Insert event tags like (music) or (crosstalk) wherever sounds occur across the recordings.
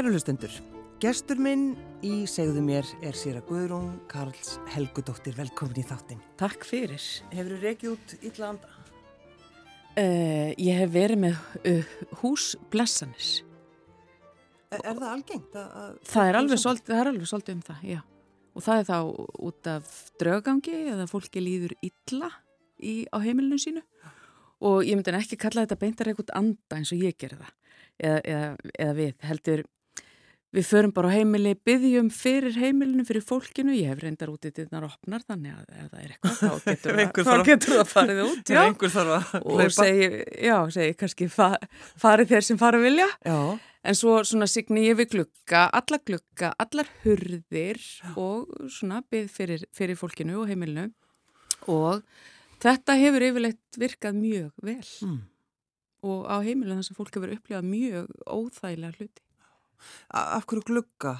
Kæru hlustendur, gestur minn í segðu mér er sér að Guðrún Karls Helgudóttir velkomin í þáttin. Takk fyrir. Hefur þú reykið út illa anda? Uh, ég hef verið með uh, húsblessanis. Er, er það algengt? Að, að Það er alveg svolítið, það er alveg svolítið um það, já. Og það er þá út af draugangi eða fólki líður illa í, á heimilinu sínu. Og ég myndi ekki kalla þetta beintar ekkert anda eins og ég gerði það. Eða, eða, eða við heldur, við förum bara á heimili, byggjum fyrir heimilinu, fyrir fólkinu. Ég hef reyndar út í þetta opnar þannig að ef það er eitthvað, þá (laughs) getur, þarf- þá getur það farið út. Já. Að og segi, já, segi kannski fa farið þeir sem fara vilja Já, en svo svona signi ég við glugga alla glugga, allar hurðir og svona byð fyrir, fyrir fólkinu og heimilinu og þetta hefur yfirleitt virkað mjög vel mm. og á heimilinu þess að fólk hefur upplifað mjög óþægilega hluti af hverju glugga?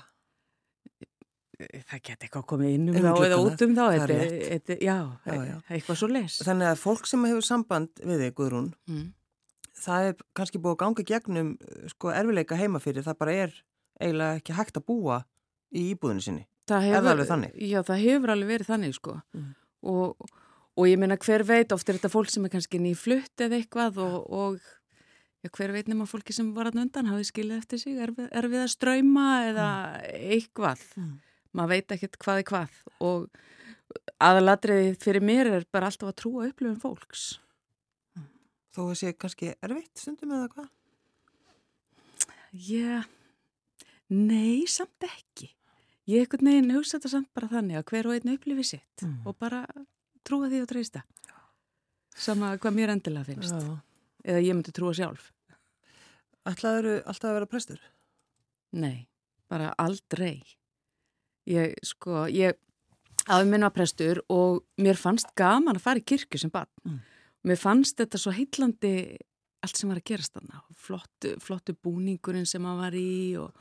það geti eitthvað komið inn um um þá eða út um þá það er rétt. þetta, já, Já, já. eitthvað svo les Þannig að fólk sem hefur samband við þig, Guðrún, mm. það er kannski búið að ganga gegnum sko, erfileika heima fyrir, það bara er eiginlega ekki hægt að búa í íbúðinu sinni. það Er það alveg þannig? Já, það hefur alveg verið þannig sko Mm. og, og ég meina hver veit oft er þetta fólk sem er kannski nýflutt eða eitthvað og, og já, hver veit nema fólki sem var að undan hafið skilið eftir sig er, er við að ströyma eða eitthvað Mm. maður veit ekkert hvað er hvað og aðalatriði fyrir mér er bara alltaf að trúa upplifum fólks Þó að sé kannski erfitt stundum eða hvað? Já, nei, samt ekki ég ekkert neginn hugsa þetta samt bara þannig að hver og einn upplifi sitt Mm. og bara trúa því og treysta sama hvað mér endilega finnst Já. Eða ég myndi trúa sjálf. Ætlaður alltaf að vera prestur? nei, bara aldrei. Ég sko ég afi minn var prestur og mér fannst gaman að fara í kirkju sem barn. Mm. mér fannst þetta svo heitlandi allt sem var að gerast þarna. Flottu, flottu búningurinn sem hann var í og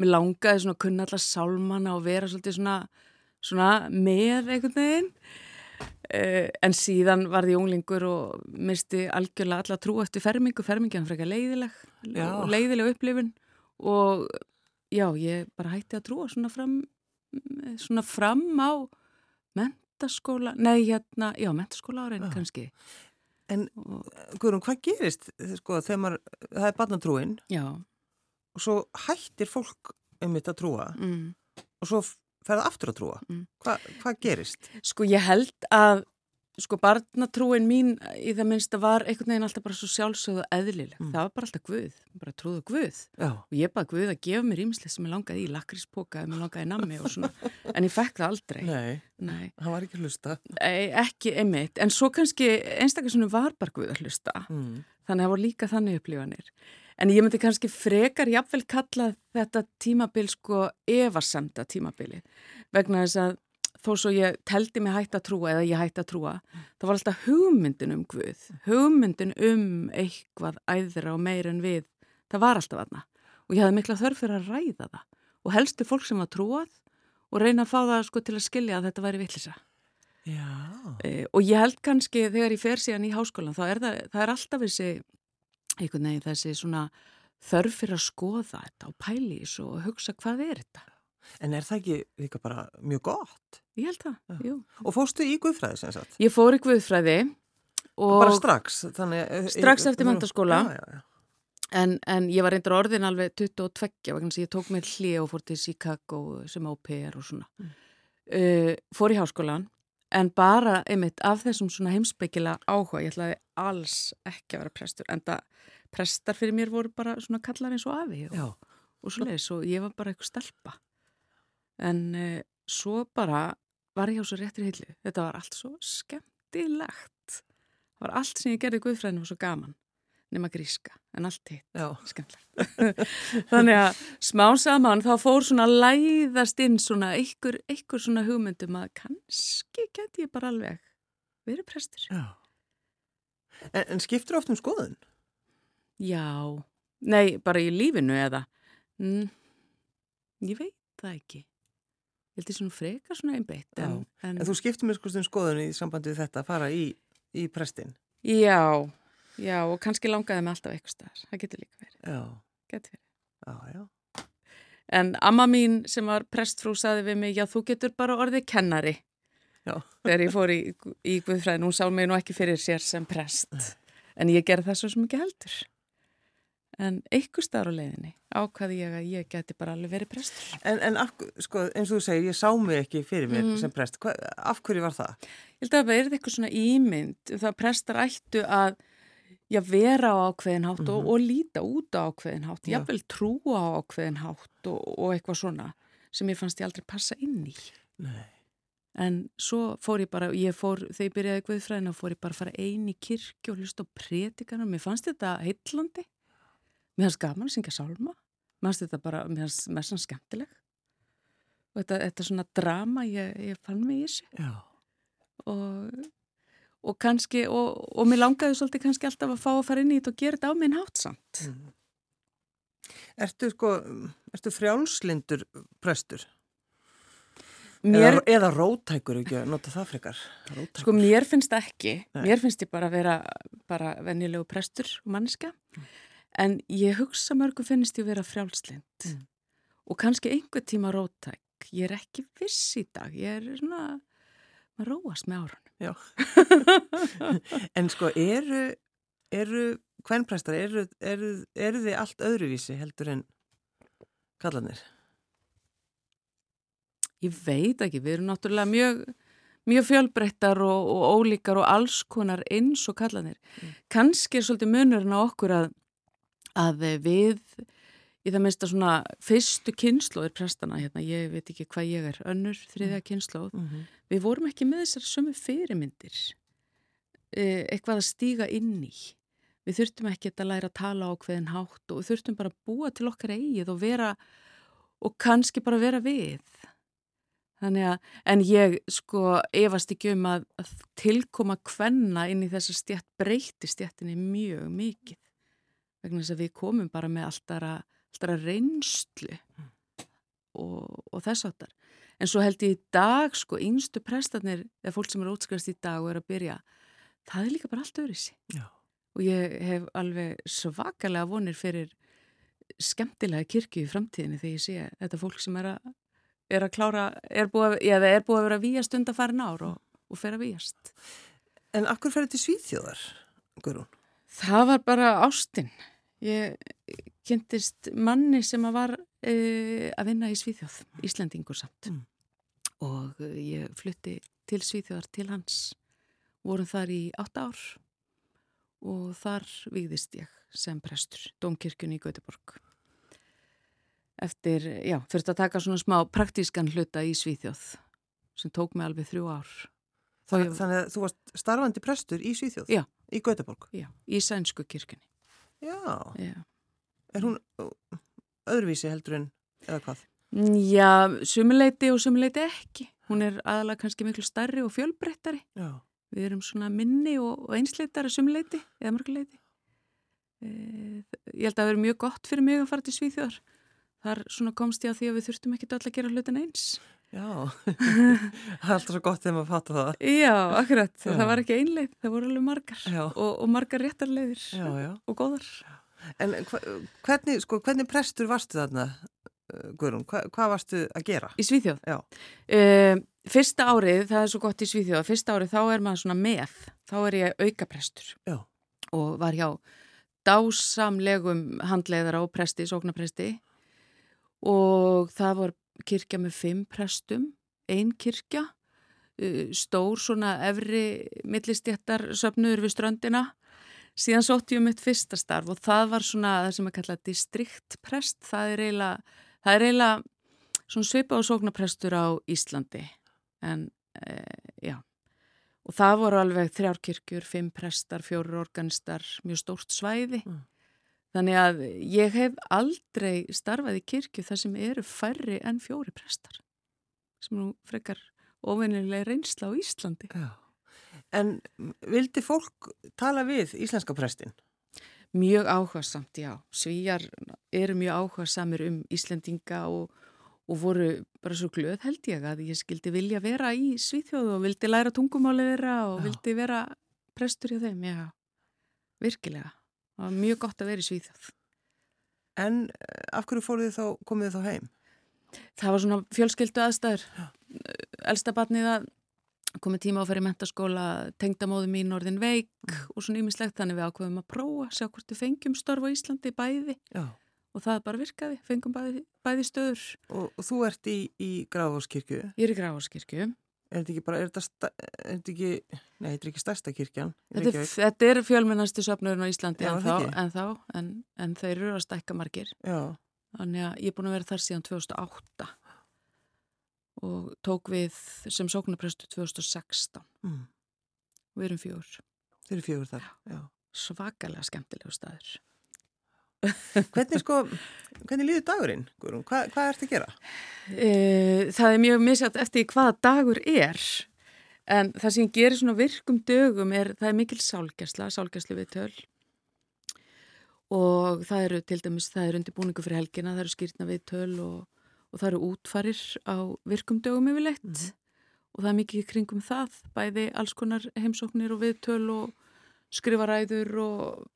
mér langaði svona að kunna alla sálmana og vera svolítið svona, svona með einhvern veginn en síðan var því unglingur og misti algjörlega alla trú eftir fermingu, fermingin frekar leiðileg Já. leiðileg upplifun og já, ég bara hætti að trúa svona fram svona fram á mentaskóla, nei hérna já, mentaskóla árein Já. kannski En Guðrún, hvað gerist sko, þegar maður, það er barnatrúin og svo hættir fólk um þetta að trúa mm. og svo ferða aftur að trúa. Mm. Hva, hvað gerist? Sko ég held að sko barnatrúin mín í það minnsta var einhvern veginn alltaf bara svo sjálfsögðu eðlileg. Mm. Það var bara alltaf Guð, bara trúðu Guð. Já. Og ég baði Guð að gefa mér ímslega sem ég langaði í lakríspoka, ef mér langaði í nammi og svona. (laughs) En ég fekk það aldrei. Nei, Nei. hann var ekki að hlusta. E, ekki einmitt. En svo kannski einstaklega var bara Guð að hlusta. Mm. Þannig að það voru líka þannig upplifanir. En ég myndi kannski frekar jafnvel kalla þetta tímabil sko evasemda tímabili. Vegna þess að þó svo ég teldi mig hægt að trúa eða ég hægt að trúa, það var alltaf hugmyndin um Guð. Hugmyndin um eitthvað æðra og meir en við. Það var alltaf aðna. Og ég hafði mikla þörf fyrir að ræða það. Og helstu fólk sem var trúað og reyna að fá það sko til að skilja að þetta væri villisa. Já. E, og ég held kannski þegar ég fer síðan í háskólan þá er það, það er alltaf þessi einhvern veginn þessi svona þörf fyrir að skoða þetta og pæli þessu og hugsa hvað er þetta En er það ekki líka bara mjög gott? ég held það, Já. jú Og fóstu í Guðfræði sem sagt? ég fór í Guðfræði og Bara strax? Þannig, eh, Strax eftir menntaskóla. Já, já, já. en, en ég var reyndar orðin alveg 22 vegna að ég tók mér hlið og fór til Chicago sem á PR og svona Mm. uh, fór í háskólan en bara einmitt af þessum svona heimsbyggila áhuga, ég ætlaði alls ekki að vera prestur, en það prestar fyrir mér voru bara svona kallar eins og afi og, og svo leiðis og ég var bara eitthvað stelpa. En uh, svo bara var ég á svo réttir hillu. Þetta var allt svo skemmtilegt. Það var allt sem ég gerði Guðfræðinu var svo gaman nema gríska, en allt hitt. Skemmtilegt. (laughs) Þannig að smá saman þá fór svona læðast inn svona einhver, einhver svona hugmyndum að kannski geti ég bara alveg verið prestur. En, en skiptur oft um skoðun? já, nei, bara í lífinu eða? Mm, ég veit það ekki. Ég held því svona frekar svona einbeitt en, en, En þú skiptur mér sko um skoðun í sambandi við þetta að fara í, í prestin? já, já og kannski langaði mig alltaf eitthvað staðar, það getur líka verið Já. getur verið Já, já. En amma mín sem var prestfrú saði við mig, já þú getur bara orðið kennari. Já. Þegar ég fór í, í Guðfræðin, hún sá mig nú ekki fyrir sér sem prest. En ég gerði það svo sem ekki heldur. En einhver staðar á leiðinni ákvaði ég að ég geti bara alveg verið prestur. En, en af, sko, eins og þú segir, ég sá mig ekki fyrir mér Mhm. sem prest. Hva, af hverju var það? Ég held að það verði eitthvað svona ímynd það að prestar ættu að já, vera á ákveðin hátt og, og líta út á ákveðin hátt, Já. jáfnvel trúa á ákveðin hátt og, og eitthvað svona sem ég fannst ég aldrei passa inn í. Nei. En svo fór ég bara, ég fór, þegar ég byrjaði Guðfræðina, fór ég bara að fara ein í kirkju og hlusta á prétikana. Mér fannst þetta heitlandi. Mér fannst gaman að syngja sálma. Mér fannst þetta bara, mér fannst mest svona skemmtileg. Og þetta, þetta svona drama, ég, ég fann mig í þessu. Já. Og, og kannski, og, og mér langaði svolítið kannski alltaf að fá að fara inn í þetta og gera þetta á minn hátsamt. Ertu, sko, ertu frjálslindur prestur? Mér, Eða, eða rótækur, ekki að nota það frekar? Róttækur. Sko mér finnst ekki, Nei. mér finnst ég bara að vera bara venjulegu prestur og manneska en ég hugsa mörgum finnst ég að vera frjálslind Mm. og kannski einhver tíma rótæk, ég er ekki viss í dag, ég er svona, maður róast með árun. Já. (laughs) en sko, eru, eru hvernprestar, eru, eru, eru þið allt öðruvísi heldur en kallanir? Ég veit ekki, við erum náttúrulega mjög, mjög fjölbreyttar og, og ólíkar og alls konar eins og kallanir. Mm. Kannski er svolítið munurinn á okkur að, að við, í það minnst að svona fyrstu kynnslóðir prestana, hérna, ég veit ekki hvað ég er, önnur, þriðja kynnslóð, Mm -hmm. við vorum ekki með þessar sömu fyrirmyndir, eh, eitthvað að stíga inn í. Við þurftum ekki að læra að tala á hverðin hátt og við þurftum bara að búa til okkar eigið og vera, og kannski bara vera við. Þannig að, en ég sko efast ekki um að, að tilkoma kvenna inn í þessa stjætt breyti stjættinni mjög mikið. Vegna þess að við komum bara með alltara, alltara reynslu og, og þess áttar. En svo held ég í dag sko yngstu prestarnir, eða fólk sem er útskrifast í dag og er að byrja, það er líka bara allt öðru sig. Já. Og ég hef alveg svakalega vonir fyrir skemmtilega kirkju í framtíðinni þegar ég sé þetta fólk sem er að er að klára, er búið að, eða er búið að vera að víjast undan farin ár og, og fer að víjast. En akkur ferði til Svíþjóðar, Guðrún? Það var bara ástinn. Ég kynntist manni sem að var e, að vinna í Svíþjóð, Íslendingur samt. Mm. Og e, ég flutti til Svíþjóðar til hans. Vorum þar í átta ár og þar vigðist ég sem prestur, Dómkirkjunni í Göteborg. Eftir, já, þurfti að taka svona smá praktískan hluta í Svíþjóð sem tók mig alveg þrjú ár. Þannig, ég- þannig að þú varst starfandi prestur í Svíþjóð? Já. Í Gautaborg? Já, í sænsku kirkjunni. Já. Já. Er hún öðruvísi heldur en, eða hvað? Já, sumuleiti og sumuleiti ekki. Hún er aðalega kannski miklu starri og fjölbreyttari. Já. Við erum svona minni og, einsleitari sumuleiti eða mörguleiti. E, ég held að það veri mjög gott fyrir mig að fara til Svíþjóðar. Þar svona komst ég að því að við þurftum ekki öll að gera hlutin eins. Já. (laughs) það er alltaf svo gott þegar maður fattar það. Já, akkurat. Já. Það var ekki einleið, það voru alveg margar Já. og, og margar réttarleiðir Já, já. og góðar. En hvernig, sko, hvernig prestur varstu þarna, uh, Guðrún? Hva, hvað varstu að gera? Í Svíþjóð? Já. Uh, fyrsta árið, það er svo gott í Svíþjóð, fyrsta árið þá er maður svona með, þá er ég aukaprestur Já. og var hjá dásamlegum handleiðara og presti, sóknapresti og það var kirkja með fimm prestum, ein kirkja, uh, stór svona efri millistjættar söpnuður við ströndina síðan sótti ég um mitt fyrsta starf og það var svona það sem að kalla distriktprest, það er eiginlega, það er eiginlega svona svipa og sóknaprestur á Íslandi en e, já og það voru alveg þrjárkirkjur, fimm prestar, fjóru organistar, mjög stórt svæði Mm. þannig að ég hef aldrei starfað í kirkju þar sem eru færri en fjóri prestar sem nú frekar ofinnilega reynsla á Íslandi. Já. En vildi fólk tala við íslenska prestin? Mjög áhugasamt, já. Svíjar eru mjög áhugasamir um Íslendinga og, og voru bara svo glöð held ég að ég skildi vilja vera í Svíþjóðu og vildi læra tungumálið þeirra og Já. vildi vera prestur hjá þeim, já. Virkilega. Það var mjög gott að vera í Svíþjóð. En eh, af hverju fóruð þið þá, komið þið þá heim? Það var svona fjölskyldu aðstæður. Elsta batnið að komið tíma á að fara í mentaskóla, tengdamóðu mín orðin veik mm. og svona ymislegt þannig við ákveðum að prófa, sjá hvort við fengjum störf á Íslandi bæði Já. og það bara virkaði, fengjum bæði, bæði stöður. Og, og þú ert í, í Grafáskirkju? Ég er í Grafáskirkju. Er þetta ekki bara, er þetta, er þetta ekki, nei, þetta er ekki stærsta kirkjan? Þetta þetta er fjölmennastu söpnurinn á Íslandi Já, en, þá, en þá, en, en þeir eru að stækka margir. Já. Þannig að ég er búin að vera þar síðan 2008 og tók við sem sóknarprestu 2016. Mm. Við erum fjögur. Þeir eru fjögur þar, já. Svakalega skemmtilegu staður. Hvernig sko, hvernig líður dagurinn? Hva, hvað ert að gera? E, það er mjög misjátt eftir hvaða dagur er en það sem gerir svona virkum dögum er, það er mikil sálgæsla, sálgæslu við töl og það eru til dæmis, það eru undirbúningu fyrir helgina, það eru skýrna við töl og, og það eru útfarir á virkum dögum yfirleitt. Mm -hmm. og það er mikið kringum það, bæði alls konar heimsóknir og við töl og skrifaræður og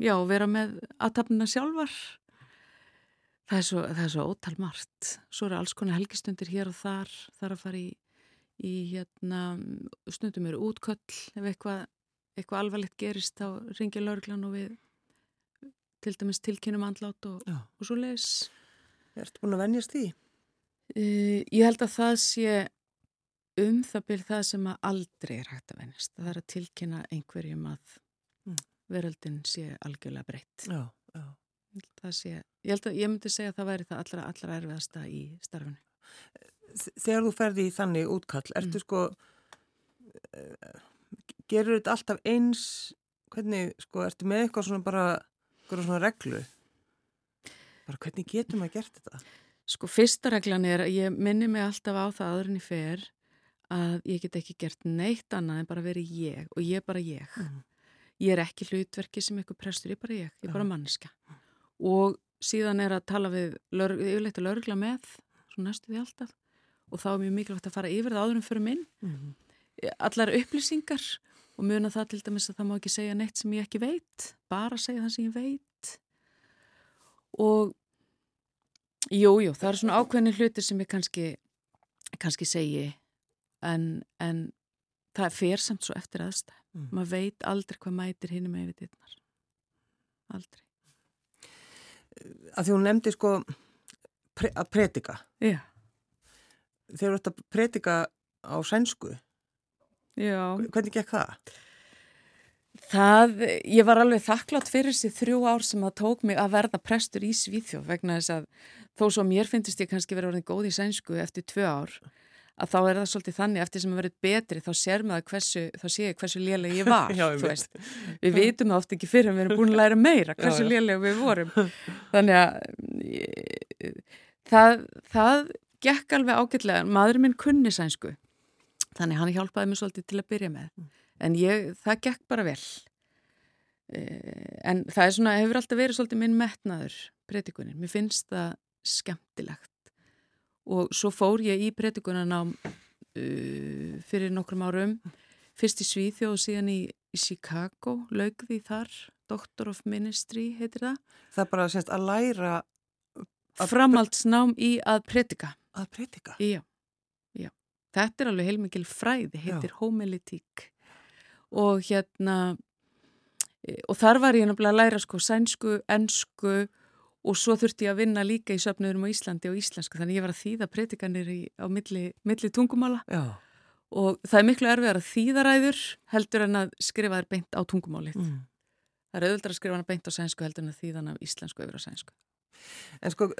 já, vera með aðtapnina sjálfar. Það er svo, það er svo ótal margt. Svo eru alls konar helgistundir hér og þar þar að fara í, í hérna, stundum eru útköll. Ef eitthvað, eitthvað alvarlegt gerist þá ringir laurglan og við til dæmis tilkynum andlát og, og svo les Ertu búin að vennjast því? Uh, ég held að það sé um það byrð það sem að aldrei er hægt að vennjast það er að tilkynna einhverjum að veröldin sé algjörlega breytt. Já, já. Sé, ég held að ég myndi segja að það væri það allra, allra erfiðasta í starfinu. Þegar þú ferði í þannig útkall, ertu mm. sko, uh, gerur þetta alltaf eins, hvernig, sko, ertu með eitthvað svona bara, eitthvað svona reglu? Bara hvernig getur maður gert þetta? Sko, fyrsta reglan er að ég minni mig alltaf á það aðurinn í fer að ég get ekki gert neitt annað en bara verið ég og ég bara ég. Mm. Ég er ekki hlutverki sem eitthvað prestur, ég er bara ég, ég er bara mannska og síðan er að tala við yfirleitt að laurugla með svo næstu því alltaf og þá er mjög mikilvægt að fara yfir það áðurum fyrir minn mm. Allar upplýsingar og muna það til dæmis að það má ekki segja neitt sem ég ekki veit bara segja það sem ég veit og jújú, jú, það er svona ákveðni hlutir sem ég kannski kannski segi en, en það fer samt svo eftir aðstæð Mm. Maður veit aldrei hvað mætir hinn með við dittnar. Aldrei. Að því hún nefndi sko pre að predika. Já. Þeir eru þetta að predika á sænsku. Já. Hvernig gekk það? Það, ég var alveg þakklátt fyrir þessi þrjú ár sem það tók mig að verða prestur í Svíþjóð vegna þess að þó svo mér finnst ég kannski verið orðin góð í sænsku eftir tvö ár að þá er það svolítið þannig eftir sem að verið betri þá sér maður hversu, þá sé ég hversu lélega ég var (laughs) Já, við vitum það ofta ekki fyrir en við erum búin að læra meira hversu lélega við vorum. Þannig að ég, það, það gekk alveg ágætlega. Maðurinn minn kunni sænsku þannig hann hjálpaði mér svolítið til að byrja með. En ég, það gekk bara vel. Eh, en það er svona, hefur alltaf verið svolítið minn metnaður breytikunin, mér finnst það skemmtilegt. Og svo fór ég í breytikunan uh, fyrir nokkrum árum. Fyrst í Svíþjóð og síðan í, í Chicago, laugði þar. Doctor of Ministry heitir það. Það er bara semst að læra að Framaldsnám í að predika. Að predika? Já, já. Þetta er alveg heilmikil fræði, heitir já. Og hérna e, og þar var ég náttúrulega að læra sko sænsku, ennsku og svo þurfti ég að vinna líka í söpnuðurum á Íslandi og íslensku þannig ég var að þýða predikanir í, á milli, milli tungumála Já. og það er miklu erfið að þýðaræður heldur en að skrifa þær beint á tungumálið. Mm. Það er auðvitað að skrifa hana beint á sænsku heldur en að þýða hana á íslensku yfir á sænsku. En sko,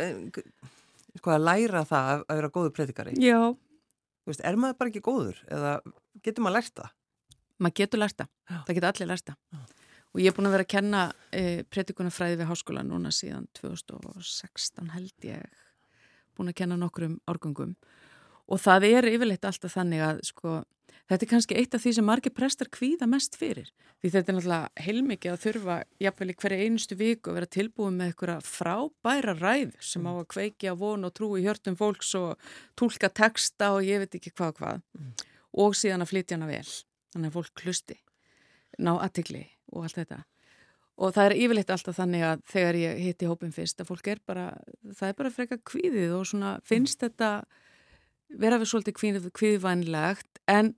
sko að læra það að vera góður predikari? Já. Veist, er maður bara ekki góður eða getur maður lært það? Maður getur lært það. Það getur allir lært það. Og ég er búin að vera að kenna e, predikunafræði við háskóla núna síðan 2016 held ég. Búin að kenna nokkrum árgangum. Og það er yfirleitt alltaf þannig að sko, þetta er kannski eitt af því sem margir prestar kvíða mest fyrir. Því þetta er náttúrulega heilmikið að þurfa jafnvel í hverja einustu viku að vera tilbúin með eitthvað frábæra ræð sem á að kveikja von og trú í hjörtum fólks og tólka texta og ég veit ekki hvað og hvað. Mm. Og síðan að flytja hana vel. Þannig að fólk klusti ná aðtikli og allt þetta og það er yfirleitt alltaf þannig að þegar ég hitti hópin fyrst að fólk er bara, það er bara freka kvíðið og svona finnst þetta vera við svolítið kvíðvænlegt en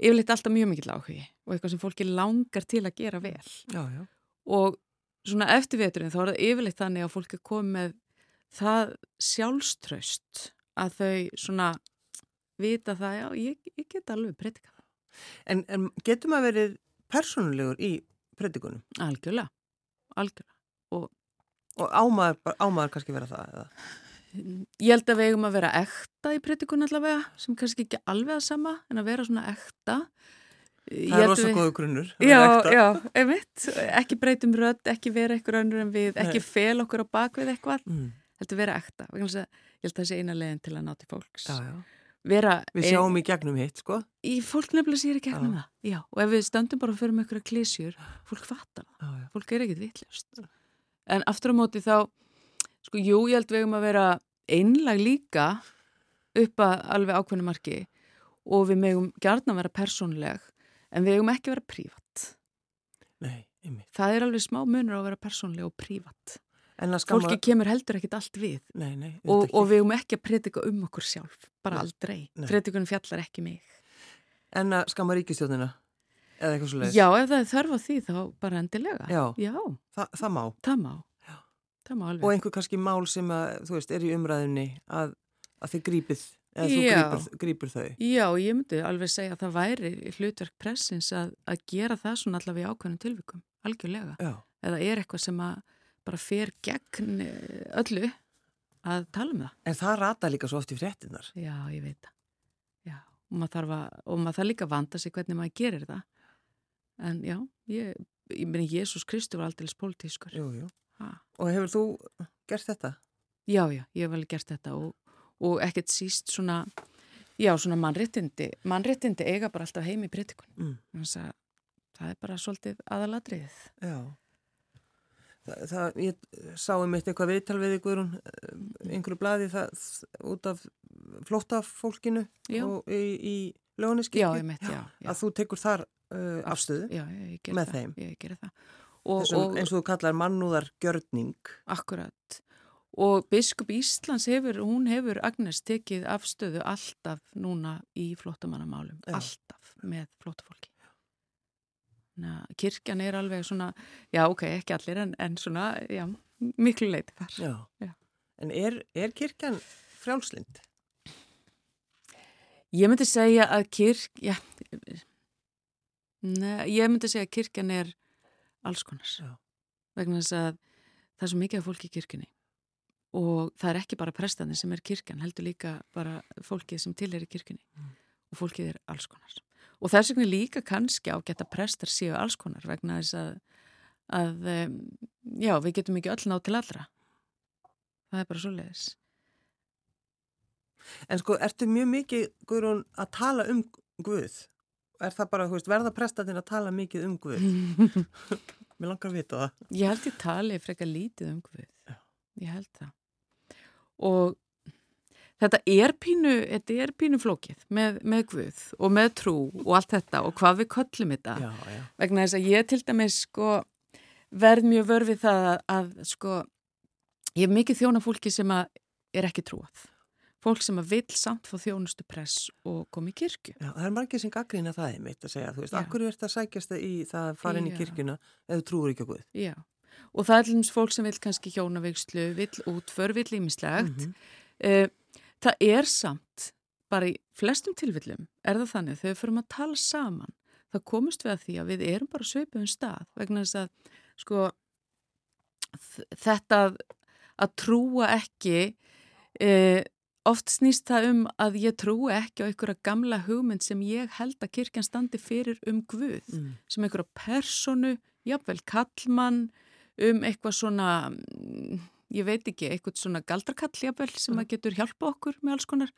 yfirleitt alltaf mjög mikill áhugi og eitthvað sem fólki langar til að gera vel Já, já. og svona eftir veturinn þá er það yfirleitt þannig að fólki kom með það sjálfströst að þau svona vita það, já, ég, ég get alveg það. En, en getur maður verið persónulegur í predikunum? Algjörlega, algjörlega. Og, og ámaður, ámaður kannski vera það? Eða? Ég held að við eigum að vera ekta í predikun allavega, sem kannski ekki alveg að sama, en að vera svona ekta. Það er rosa við... góðu grunnur. Já, já, einmitt. Ekki breytum rödd, ekki vera eitthvað önnur en við, ekki Nei. fel okkur á bakvið eitthvað. Mm. Heldur vera ekta. Ég held að það sé eina leginn til að ná til fólks. Já, já vera... Við sjáum í gegnum hitt, sko. Í fólk nefnilega sér í gegnum já. það. Já, og ef við stöndum bara fyrir með einhverja klísjur, fólk fattar það. Fólk er ekkit vittlust. En aftur á móti þá, sko, jú, ég held við um að vera einlag líka upp að alveg ákveðinu marki og við megum gærna vera persónleg, en við megum ekki vera prívat. Nei, einmitt. Það er alveg smá munur að vera persónleg og prívat. Fólki kemur heldur ekkit allt við nei, nei, og, og við höfum ekki að predika um okkur sjálf, bara nei, aldrei. Predikunum fjallar ekki mig. En að skama ríkistjóðina? Eða eitthvað svo leiðis? Já, ef það er þörf á því þá bara endilega. Já, Já. Þa, það má. Það má. Það má. Og einhver kannski mál sem að, þú veist, er í umræðinni að, að þið grípið, eða þú grípur, grípur þau. Já, ég myndi alveg segja að það væri hlutverk pressins að, að gera það svona allavega í ákveðnum tilvikum, algjörlega. Já. Eða er eitthvað sem að bara fer gegn eh, öllu að tala um það. En það rata líka svo oft í fréttinar. Já, ég veit það. Já, og maður þarf, að, og maður þarf líka að vanda sig hvernig maður gerir það. En já, ég, ég meni, Jésús Kristi var aldrei pólitískur. Jú, jú. Ha. Og hefur þú gert þetta? Já, já, ég hef vel gert þetta og, og ekkert síst svona, já, svona mannréttindi. Mannréttindi eiga bara alltaf heim í pritikun. Mm. Þannig að það er bara svolítið aðaladriðið. Já. Það, það, ég sá um eitt eitthvað viðtal við ykkur um einhverju bladi það út af flóttafólkinu og í, í löguniskirkju að þú tekur þar uh, afstöðu með það. þeim. og, Þessum, og, eins og þú kallar mannúðar gjörning Akkurat. Og Biskup Íslands hefur, hún hefur Agnes tekið afstöðu alltaf núna í flottamannamálum, alltaf með flottafólki kirkjan er alveg svona, já ok, ekki allir en, en svona, já, miklu leiti þar. Já, já. en er, er kirkjan frjálslind? Ég myndi segja að kirk, já, neð, ég myndi segja að kirkjan er alls konars. Já. Vegna þess að það er svo mikið af fólki í kirkjunni og það er ekki bara prestandi sem er kirkjan, heldur líka bara fólkið sem til er í kirkjunni mm. og fólkið er alls konars. Og þess vegna líka kannski á geta prestar séu alls konar vegna þess að, að já, við getum ekki öll nátt til allra. Það er bara svo leiðis. En sko, ertu mjög mikið, Guðrún, að tala um Guð? Er það bara, þú veist, verða prestatinn að tala mikið um Guð? (laughs) Mér langar að vita það. Ég held ég tali frekar lítið um Guð. Já. Ég held það. Og Þetta er pínu, þetta er pínu flókið með, með Guð og með trú og allt þetta og hvað við köllum þetta. Já, já. Vegna þess að ég til dæmis sko verð mjög vörfið það að, að sko ég er mikið þjóna fólki sem er ekki trúað. Fólk sem vil samt fá þjónustu press og komi í kirkju. Já, það er margir sem gaggrina það er mitt að segja. Þú veist, akkur er þetta að sækjast það í það að fara inn í kirkjuna eða trúur ekki á Guð. Já, og það er alveg fólk sem vil kannski hjónavegslu, vil útför, vil ímislegt. Mm -hmm. uh, Það er samt, bara í flestum tilfellum er það þannig þegar við förum að tala saman þá komist við að því að við erum bara sveipuð um stað vegna þess að sko þetta að trúa ekki e, oft snýst það um að ég trúi ekki á einhverja gamla hugmynd sem ég held að kirkjan standi fyrir um Guð mm. sem einhverja personu, jáfnveil kallmann um eitthvað svona ég veit ekki, eitthvað svona galdrakalljábel sem að getur hjálpa okkur með alls konar,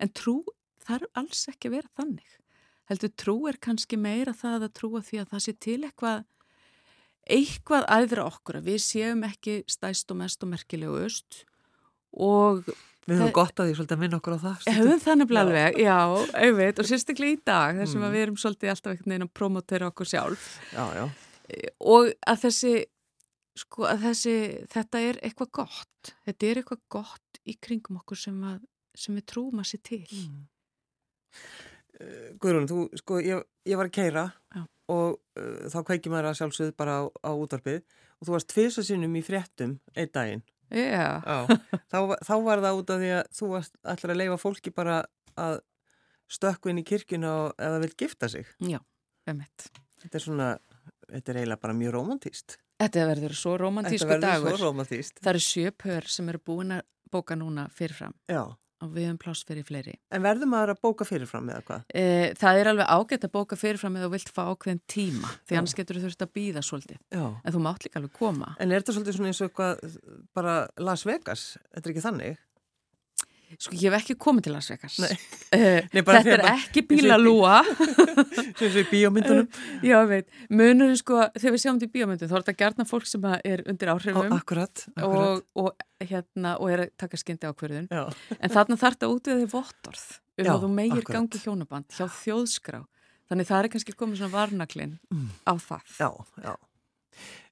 en trú þarf alls ekki að vera þannig. Heldur trú er kannski meira það að trúa því að það sé til eitthvað eitthvað aðra okkur að við séum ekki stæst og mest og merkilegu öst og Við höfum gott að því svolítið að minna okkur á það. Höfum það nefnilega alveg, já, auðveit og sérstaklega í dag þar sem mm. við erum svolítið alltaf einhvern veginn að promotera okkur sjálf já, já. og að þessi sko að þessi, þetta er eitthvað gott. Þetta er eitthvað gott í kringum okkur sem, að, sem við trúum að sé til. Mm. Uh, Guðrún, þú, sko, ég, ég var að keira Já. og uh, þá kveikið maður að sjálfsögð bara á, á útvarpið og þú varst tvisa sinnum í fréttum einn daginn. Já. (laughs) Þá, þá var það út af því að þú varst allir að leifa fólki bara að stökku inn í kirkuna og eða vil gifta sig. Já, emmett. Þetta er svona, þetta er eiginlega bara mjög romantíst. Þetta verður svo romantísku dagur. Þetta verður svo romantíst. Það eru sjöpör sem eru búin að bóka núna fyrirfram. Já. Og við höfum pláss fyrir fleiri. En verður maður að bóka fyrirfram eða hvað? E, það er alveg ágætt að bóka fyrirfram eða þú vilt fá ákveðin tíma. Því annars getur þú þurft að býða svolítið. Já. En þú mátt líka alveg koma. En er þetta svolítið svona eins og eitthvað bara Las Vegas? Þetta er ekki þannig? Sko ég hef ekki komið til Las Vegas. Nei. Uh, (laughs) Nei þetta er ekki bílalúa. (laughs) Sem við bíómyndunum. Uh, já, veit. Munurinn sko, þegar við sjáum þetta í bíómyndun, þá er þetta gertna fólk sem er undir áhrifum. Akkurat, akkurat. Og, og, hérna, og er að taka skyndi ákverðun. En þarna þarf þetta út við þið vottorð um já, að þú meir akkurat. gangi hjónaband hjá þjóðskrá. Þannig það er kannski komið svona varnaklinn mm. á það. Já, já.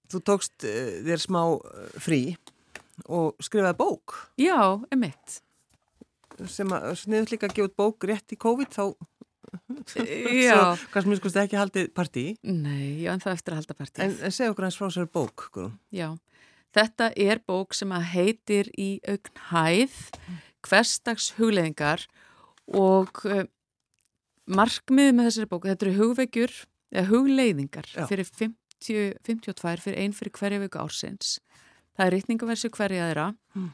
Þú tókst uh, þér smá frí og skrifaði bók. Já, emitt sem að sniður líka að gefa bók rétt í COVID þá Já. Kanski mér skoðst ekki haldið partí. Nei, já en það eftir að halda partí. En, en segja okkur hans frá sér bók Guðrún. Já, þetta er bók sem að heitir í augn hæð hverstags hugleðingar og uh, markmiðið með þessari bóku, þetta eru hugveikjur eða hugleiðingar já. fyrir 50, 52 fyrir einn fyrir hverja viku ársins. Það er rítningaversi hverja aðra. Mm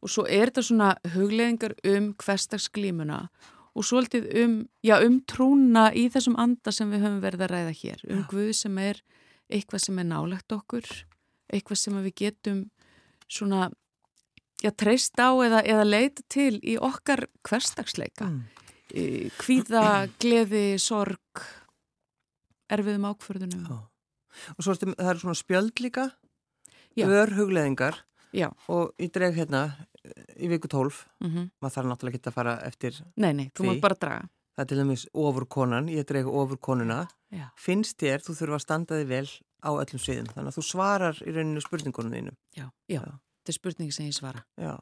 og svo er þetta svona hugleðingar um hverstagsglímuna og svolítið um, já, um trúna í þessum anda sem við höfum verið að ræða hér, um. Guð sem er eitthvað sem er nálagt okkur, eitthvað sem við getum svona, já, treyst á eða, eða leita til í okkar hverstagsleika. Mm. Kvíða, gleði, sorg, erfiðum ákförðunum. Já. Og svo er þetta, það er svona spjöld líka, örhugleðingar og ég dreg hérna í viku tólf mm -hmm. maður þarf náttúrulega ekki að fara eftir Nei, nei, þú mátt bara draga. Það er til dæmis ofur konan, ég dreg ofur konuna Já. finnst þér, þú þurfa að standa þig vel á öllum sviðum, þannig að þú svarar í rauninu spurningunum þínu Já, já, já. þetta er spurningi sem ég svara. Já,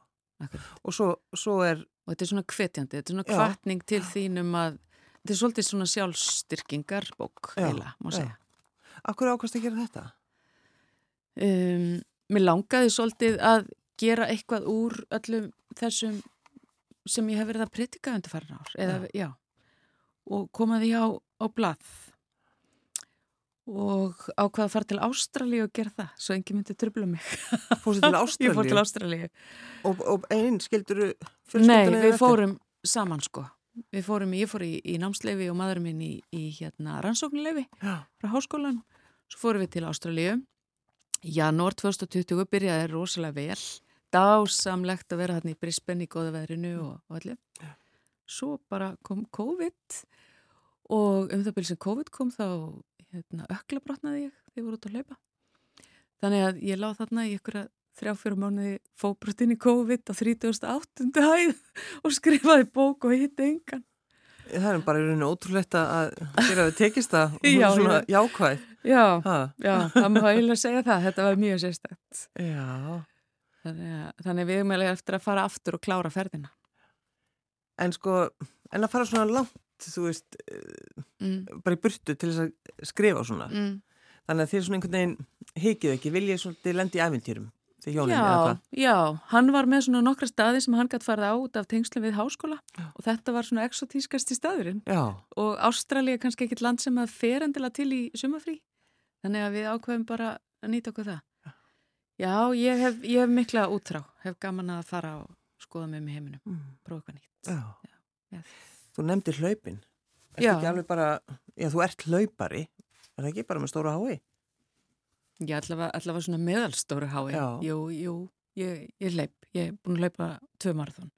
og svo, svo er og þetta er svona kvetjandi, þetta er svona kvartning til þínum að þetta er svolítið svona sjálfstyrkingarbók heila, má segja. Akkur ákvæmst að gera þetta? Um, mér langaði svolítið að gera eitthvað úr öllum þessum sem ég hef verið að pritika undir farin ár eða, já. Já, og koma því á, á blað. Og ákvaða að fara til Ástralíu og gera það, svo engi myndi tröfla mig. (laughs) Fórstu til Ástralíu? (laughs) Ég fór til Ástralíu? Og, og einn skildur Nei, við fórum saman sko. Við fórum, ég fór í, í námsleifi og maðurinn minn í, í hérna rannsóknuleifi frá háskólan, svo fórum við til Ástralíu. Janúar 2020 byrjaði rosalega vel dásamlegt að vera hann í Brisbane í goða veðrinu og, og allir. Ja. Svo bara kom COVID og um það byrjum sem COVID kom þá hérna, ökla brotnaði ég þegar ég voru út að hlaupa. Þannig að ég láð þarna í ykkur að þrjá fyrir mánuði fóbrotinn í COVID á 38. hæð (laughs) og skrifaði bók og hitt engan. Það er bara í rauninu ótrúlegt að þér hafi tekist það og (laughs) hún er svona jákvæð. Já, já, það má eiginlega segja það. Þetta var mjög sérstætt. Já. Þannig, þannig við erum eiginlega eftir að fara aftur og klára ferðina. En sko, en að fara svona langt, þú veist, eh, mm. bara í burtu til þess að skrifa svona. Mm. Þannig að þér svona einhvern veginn hekið ekki, viljið svona lendi í æfintýrum til hjónin já, eða hvað? Já, hann var með svona nokkra staði sem hann gæti farið át af tengslum við háskóla já. og þetta var svona exotískast í staðurinn. Já. Og Ástralja er kannski ekkit land sem að fer endilega til í sumafrí. Þannig að við ákveðum bara að nýta okkur það. Já, ég hef, ég hef mikla útrá, hef gaman að fara og skoða með mig heiminum, mm. prófa eitthvað nýtt. Já. Já, þú nefndir hlaupin, er þetta ekki alveg bara, já þú ert hlaupari, er það ekki bara með stóra hái? Já, allavega, allavega svona meðalstóra hái, jú, jú, ég, ég hlaup, ég er búin að hlaupa tvö marathón,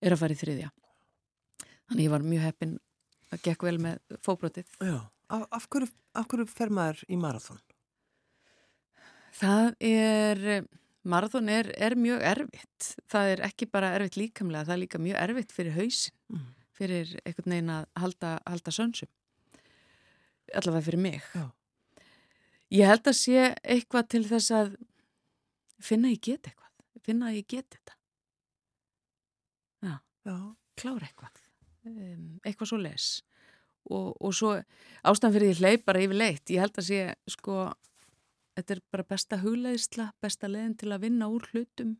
er að fara í þriðja. Þannig ég var mjög heppin að gekk vel með fóbrotið. Já, af, af, hverju, hverju fer maður í marathón? Það er, marathón er, er mjög erfitt. Það er ekki bara erfitt líkamlega, það er líka mjög erfitt fyrir hausin, mm. fyrir einhvern veginn að halda, halda sönsum. Allavega fyrir mig. Já. Ég held að sé eitthvað til þess að finna að ég get eitthvað finna að ég get þetta já, Já. klára eitthvað eitthvað svo les og, og svo ástæðan fyrir ég hleyp bara yfir leitt ég held að sé sko þetta er bara besta hugleðisla besta leiðin til að vinna úr hlutum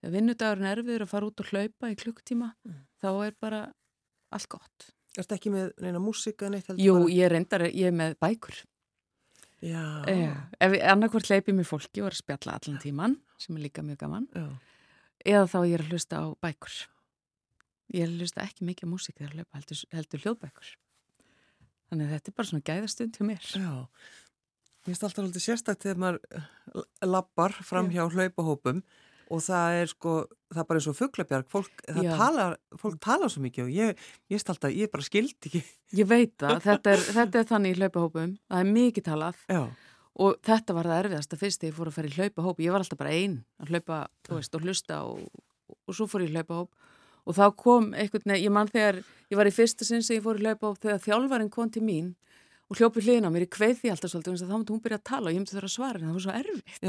þegar vinnudagurinn er erfiður að fara út og hlaupa í klukktíma Mm. þá er bara allt gott Ertu ekki með neina músika neitt Jú, bara? ég reyndar, ég er með bækur Já. Já. Ef annarkvort hleypi mér fólki og er að spjalla allan tíman, sem er líka mjög gaman, Já. eða þá ég er að hlusta á bækur. Ég er að hlusta ekki mikið á músík þegar að hlaupa, heldur, heldur hljóðbækur. Þannig að þetta er bara svona gæðastund hjá mér. Já. Mér finnst alltaf alltaf sérstakt þegar maður eh, lappar fram hjá hlaupahópum og það er sko, það er bara eins og fugglabjarg, fólk, það Já. talar, fólk talar svo mikið og ég, ég stald að, ég bara skildi ekki. Ég veit það, (laughs) þetta er, þetta er þannig í hlaupahópum, það er mikið talað Já. og þetta var það erfiðasta fyrst þegar ég fór að fara í hlaupahóp. Ég var alltaf bara einn að hlaupa, veist, og hlusta og, og svo fór ég í hlaupahóp og þá kom einhvern veginn, ég mann þegar ég var í fyrsta sinn sem ég fór í hlaupahóp þegar þjálfarinn kom til mín og hljópi hliðin á mér, ég kveið því alltaf svolítið að þá myndi hún byrja að tala og ég myndi þurfa að svara en það var svo erfitt. (laughs)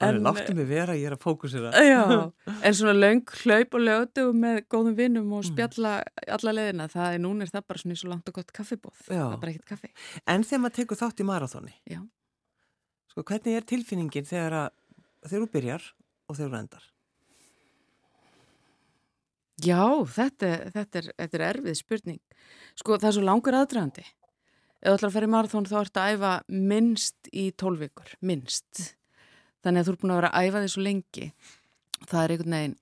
En- láttu mig vera, ég er að fókusera. Já, (laughs) en svona löng hlaup og lötu með góðum vinnum Mm. og spjalla alla leðina, það er núna er það bara svona eins og langt og gott kaffibóð, Já. það er bara ekkert kaffi. En þegar maður tekur þátt í marathóni, Já. sko, hvernig er tilfinningin þegar, að, þegar þú byrjar og þegar þú endar? Já, þetta, þetta, er, þetta er erfið spurning. Sko, það er svo langur aðdragandi. Ef þú ætlar að fara í marathón þá ertu að æfa minnst í tólvíkur, minnst. Þannig að þú ert búin að vera að æfa því svo lengi. Það er einhvern veginn,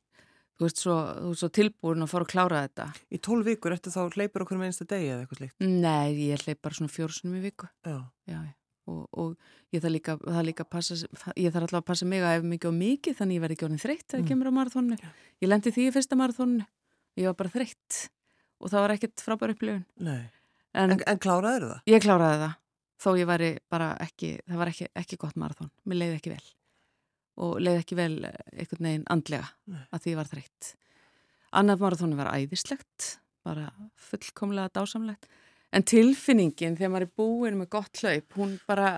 þú ert svo, þú ert svo tilbúin að fara að klára þetta. Í tólf vikur eftir þá hleypur okkur með einsta degi eða eitthvað slíkt? Nei, ég hleyp bara svona fjórsunum í viku. Já. Já, já. Og, og ég þarf líka, líka að passa, ég þarf alltaf að passa mig að ef mikið og mikið þannig ég verði ekki orðin þreytt þegar Mm. kemur á marathónu. Ég lendi því í fyrsta marathónu, ég var bara þreytt og það var ekkert frábær upplifun. En, En, en kláraður það? ég kláraði það, þó ég væri bara ekki, það var ekki, ekki gott marathón, mér leiði ekki vel og leiði ekki vel eh, einhvern veginn andlega Nei. að því ég var þreytt. Annað marathónu var æðislegt, bara fullkomlega dásamlegt. En tilfinningin þegar maður er búin með gott hlaup, hún bara,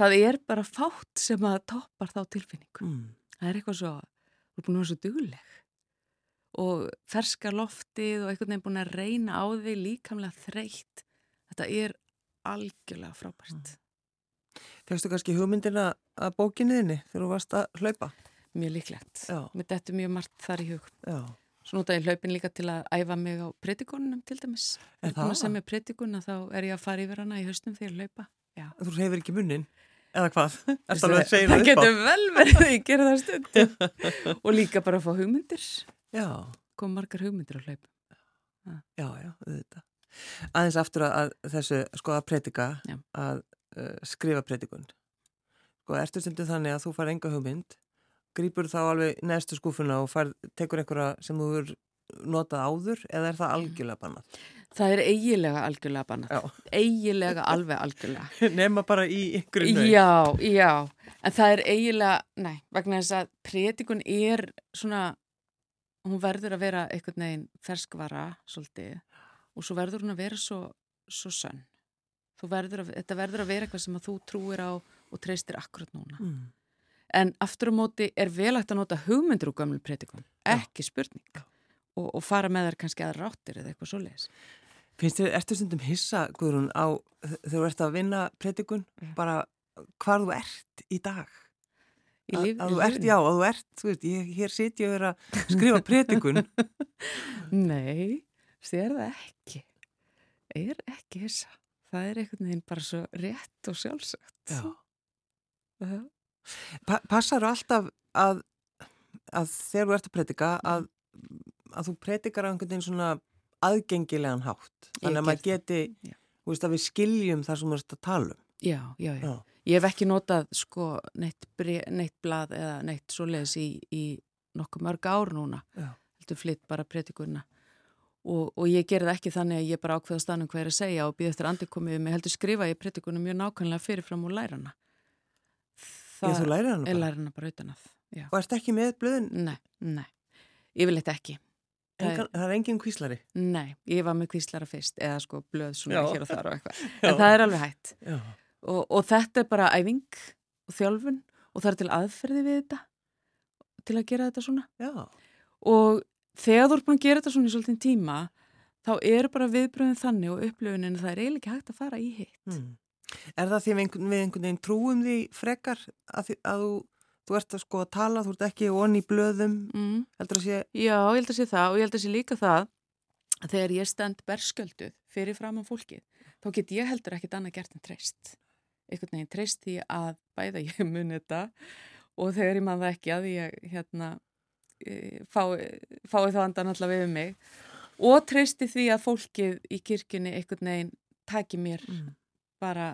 það er bara fátt sem að toppar þá tilfinningu. Mm. Það er eitthvað svo, þú er búin að vera svo dugleg og ferska loftið og einhvern veginn búin að reyna á því líkamlega þreytt. Þetta er algjörlega frábært. Fegstu kannski hugmyndina að bókinniðinni þegar þú varst að hlaupa? Mjög líklegt. Já. Mér dettur mjög margt þar í hug. Já. Svo nota ég hlaupin líka til að æfa mig á predikunum til dæmis. Þegar það? sem er predikuna þá er ég að fara yfir hana í haustum þegar ég hlaupa. Já. Þú hefur ekki munnin? Eða hvað? (laughs) Ertu Það, það það getur vel verið að ég gera það stundum. (laughs) og líka bara að fá hugmyndir. Já, Kom margar hugmyndir á hlaup. já, já, auðvitað. Aðeins aftur að, að þessu, sko, að predika, Já. að uh, skrifa predikun. Sko, ertu stundum þannig að þú fær enga hugmynd, grýpur þá alveg neðstu skúfuna og fær, tekur einhverja sem þú verður notað áður eða er það algjörlega bannað? Það er eigilega algjörlega bannað. Já. Eigilega alveg algjörlega. (laughs) Nema bara í nöy. Já, já. En það er eigilega, nei, vegna þess að predikun er svona, hún verður að vera einhvern veginn ferskvara svolítið og svo verður hún að vera svo, svo sönn. Þú Verður að, þetta verður að vera eitthvað sem að þú trúir á og treystir akkurat núna. Mm. En aftur á móti er vel hægt að nota hugmyndir úr gömlu predikun, ekki spurning. Og, og fara með þær kannski aðra ráttir eða eitthvað svoleiðis. Finnst þið, ertu stundum hissa, Guðrún, á þegar þú ert að vinna predikun, bara hvar þú ert í dag? Í Að- líf- að þú ert, já, að þú ert, þú veist, ég, hér sit ég að vera að skrifa predikun. (laughs) Nei, sér það ekki. Er ekki hissa. Það er einhvern veginn bara svo rétt og sjálfsagt. Já. Já. Pa passar alltaf að, að þegar þú ert að predika að, að þú predikar á einhvern veginn svona aðgengilegan hátt. Þannig að maður geti, þú veist, að við skiljum það sem þú ert að tala um. Já, já, já. Já. Ég hef ekki notað sko neitt, neitt blað eða neitt svoleiðis í, í nokkuð mörg ár núna. Heldur flytt bara predikunna. Og, og ég gerði ekki þannig að ég bara ákveða stanum hvað er að segja og býð eftir andi komið við mig. Heldur skrifa ég predikunna mjög nákvæmlega fyrirfram og læra hana. Já, þú lærir hana bara. læra hana bara utan að. Já. Og ert ekki með blöðin, Nei, nei. Yfirleitt ekki. Það Engan, það er engin kvíslari. Nei, ég var með kvíslara fyrst eða sko blöð svona Já. hér og þar og eitthvað. (laughs) En það er alveg hægt. Og, og þetta er bara æfing og þjálfun og það er til aðferði við þetta til að gera þetta svona Já. og þegar þú ert búin að gera þetta svona í svolítinn tíma þá eru bara viðbröðin þannig og upplöfunin það er eiginlega ekki hægt að fara í hitt. Mm. Er það því við einhvern, veginn trúum því frekar að, því, að þú, þú ert að sko að tala, þú ert ekki onni í blöðum, Mm. heldur að sé... Já, ég held að sé það og ég held að sé líka það að þegar ég stend berskölduð fyrir fram á fólkið, þá get ég heldur ekkit annað gert en treyst. Einhvern veginn treyst því að bæða ég (laughs) muni þetta og þegar ég man það ekki að ég hérna e, fái, fái þá andan allavega við mig og treysti því að fólkið í kirkjunni einhvern veginn taki mér Mm. Bara,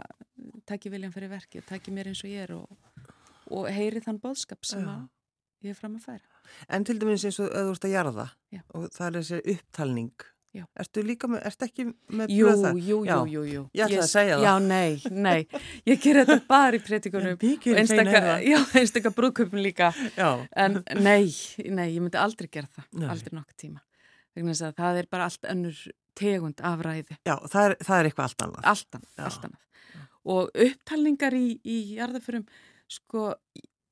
taki viljan fyrir verkið, taki mér eins og ég er og, og heyri þann bóðskap sem Já. að ég er fram að færa. En til dæmis eins og þú ert að jarða Já. og það er þessi upptalning. Já. Ertu líka með, ertu ekki með Jú, blöð það? jú, jú, jú, jú. Ég ætlaði að segja það. Já, nei, nei. Ég ger þetta bara í pretikunum fein er það. já, einstaka brúðköpum líka. Já. En nei, nei, ég myndi aldrei gera það, Nei. aldrei nokkuð tíma. Að það er bara allt önnur tegund af ræði. Já, það er, það er eitthvað allt annað. Allt annað, Já. allt annað. Og upptalningar í, í jarðaförum, sko,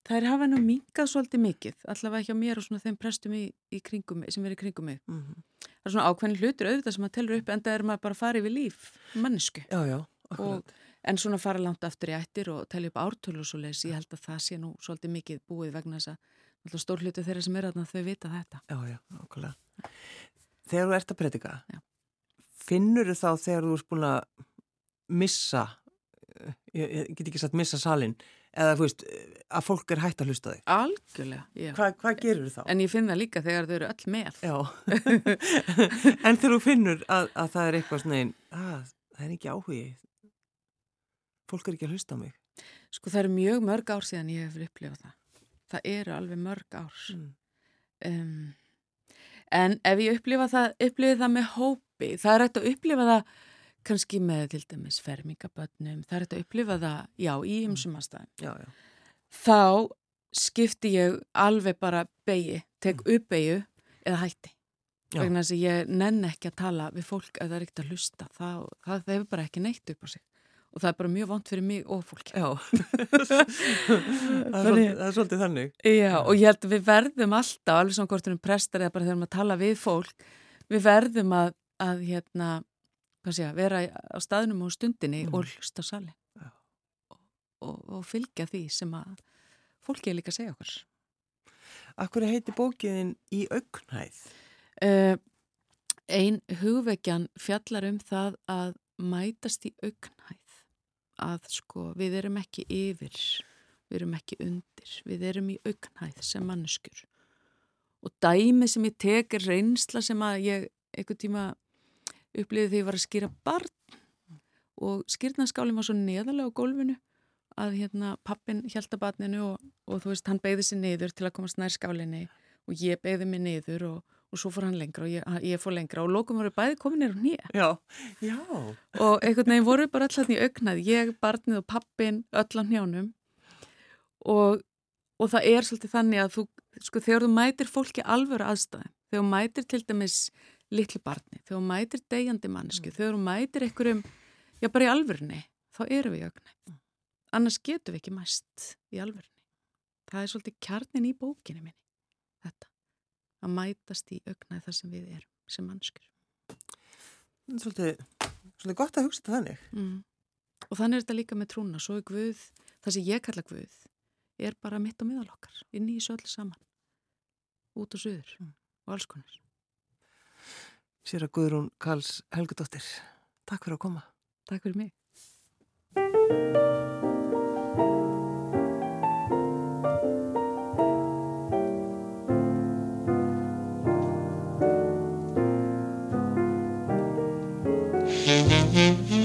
þær hafa nú minkað svolítið mikið, allavega hjá mér og svona þeim prestum í, í kringum, sem er í kringum mig. Mm Það er svona ákveðin hlutur auðvitað sem að telur upp, en það er maður bara að fara yfir líf, mannesku. Já, já, og, en svona fara langt aftur í ættir og telja upp ártölu og svo leiðis, ég held að það sé nú svolítið mikið búið vegna þess að náttúrulega stór hluti þeirra sem er þarna þau vita þetta. Já, já, okkurlega. Þegar þú ert að predika, Já. finnur þú þá þegar þú ert búin að missa, eh, ég, ég get ekki sagt missa salin, eða þú veist, eh, að fólk er hægt að hlusta þig? Algjörlega, já. Hva, hvað gerur þú þá? En ég finn það líka þegar þau eru öll með. Já, (laughs) en þegar þú finnur að, að það er eitthvað svona einn, að það er ekki áhugi, fólk er ekki að hlusta á mig. Sko það eru mjög mörg ár síðan ég hefur upplifað það. Það eru alveg mörg ár. Mm. Um, en ef ég upplifa það, upplifa það með hópi, það er hægt að upplifa það kannski með til dæmis fermingabönnum, það er hægt að upplifa það, já, í. Já, já. þá skipti ég alveg bara beigi, tek upp beigju eða hætti. Vegna þess að ég nenn ekki að tala við fólk ef það er ekkert að hlusta. Það, það, það hefur bara ekki neitt upp á sig. Og það er bara mjög vant fyrir mig og fólki. Já, (laughs) það, er svolítið, það er svolítið þannig. Já, og ég held að við verðum alltaf, alveg svona hvort við erum prestar eða bara þegar við erum að tala við fólk, við verðum að, að hérna, sé, vera á staðnum og stundinni Mm. og hlusta. Já. Og, og, og fylgja því sem að fólki er líka að segja okkur. Akkur heiti bókiðin í augnhæð? Uh, ein hugvekjan fjallar um það að mætast í augnhæð. Að sko, við erum ekki yfir, við erum ekki undir, við erum í augnhæð sem manneskur. Og dæmi sem ég tek er reynsla sem að ég einhvern tíma upplýði því ég var að skýra barn og skýrnaskálinn var svo neðalega á gólfinu að hérna pappin hjælta barninu og, og þú veist hann beigði sér niður til að komast nær skálinni og ég beigði mig niður og, og svo fór hann lengra og ég, ég fór lengra. Og lókum voru bæði kominir á nýja Já, já. og einhvern veginn voru bara allan í augnað ég, barnið og pappin öll á hnjánum. Og, og það er svolítið þannig að þú sko þegar þú mætir fólki alvöru aðstæðum þegar þú mætir til dæmis litlu barni, þegar þú mætir degjandi mannsku þegar þú mætir einhverjum já bara í alvörunni, þá erum við í augnað annars getum við ekki mæst í alvörunni. Það er svolítið kjarnin í bókinni minni að mætast í augnað þar sem við erum sem mannskur Það er Svolítið, svolítið gott að hugsa þetta þannig. Mm. Og þannig er þetta líka með trúna, svo er Guð, það sem ég kalla Guð, er bara mitt á miðal okkar, inn í þessu öll saman, út og suður Mm. og alls konar. Sér að Guðrún Karls Helgudóttir. Takk fyrir að koma. Takk fyrir mig. 嗯嗯嗯嗯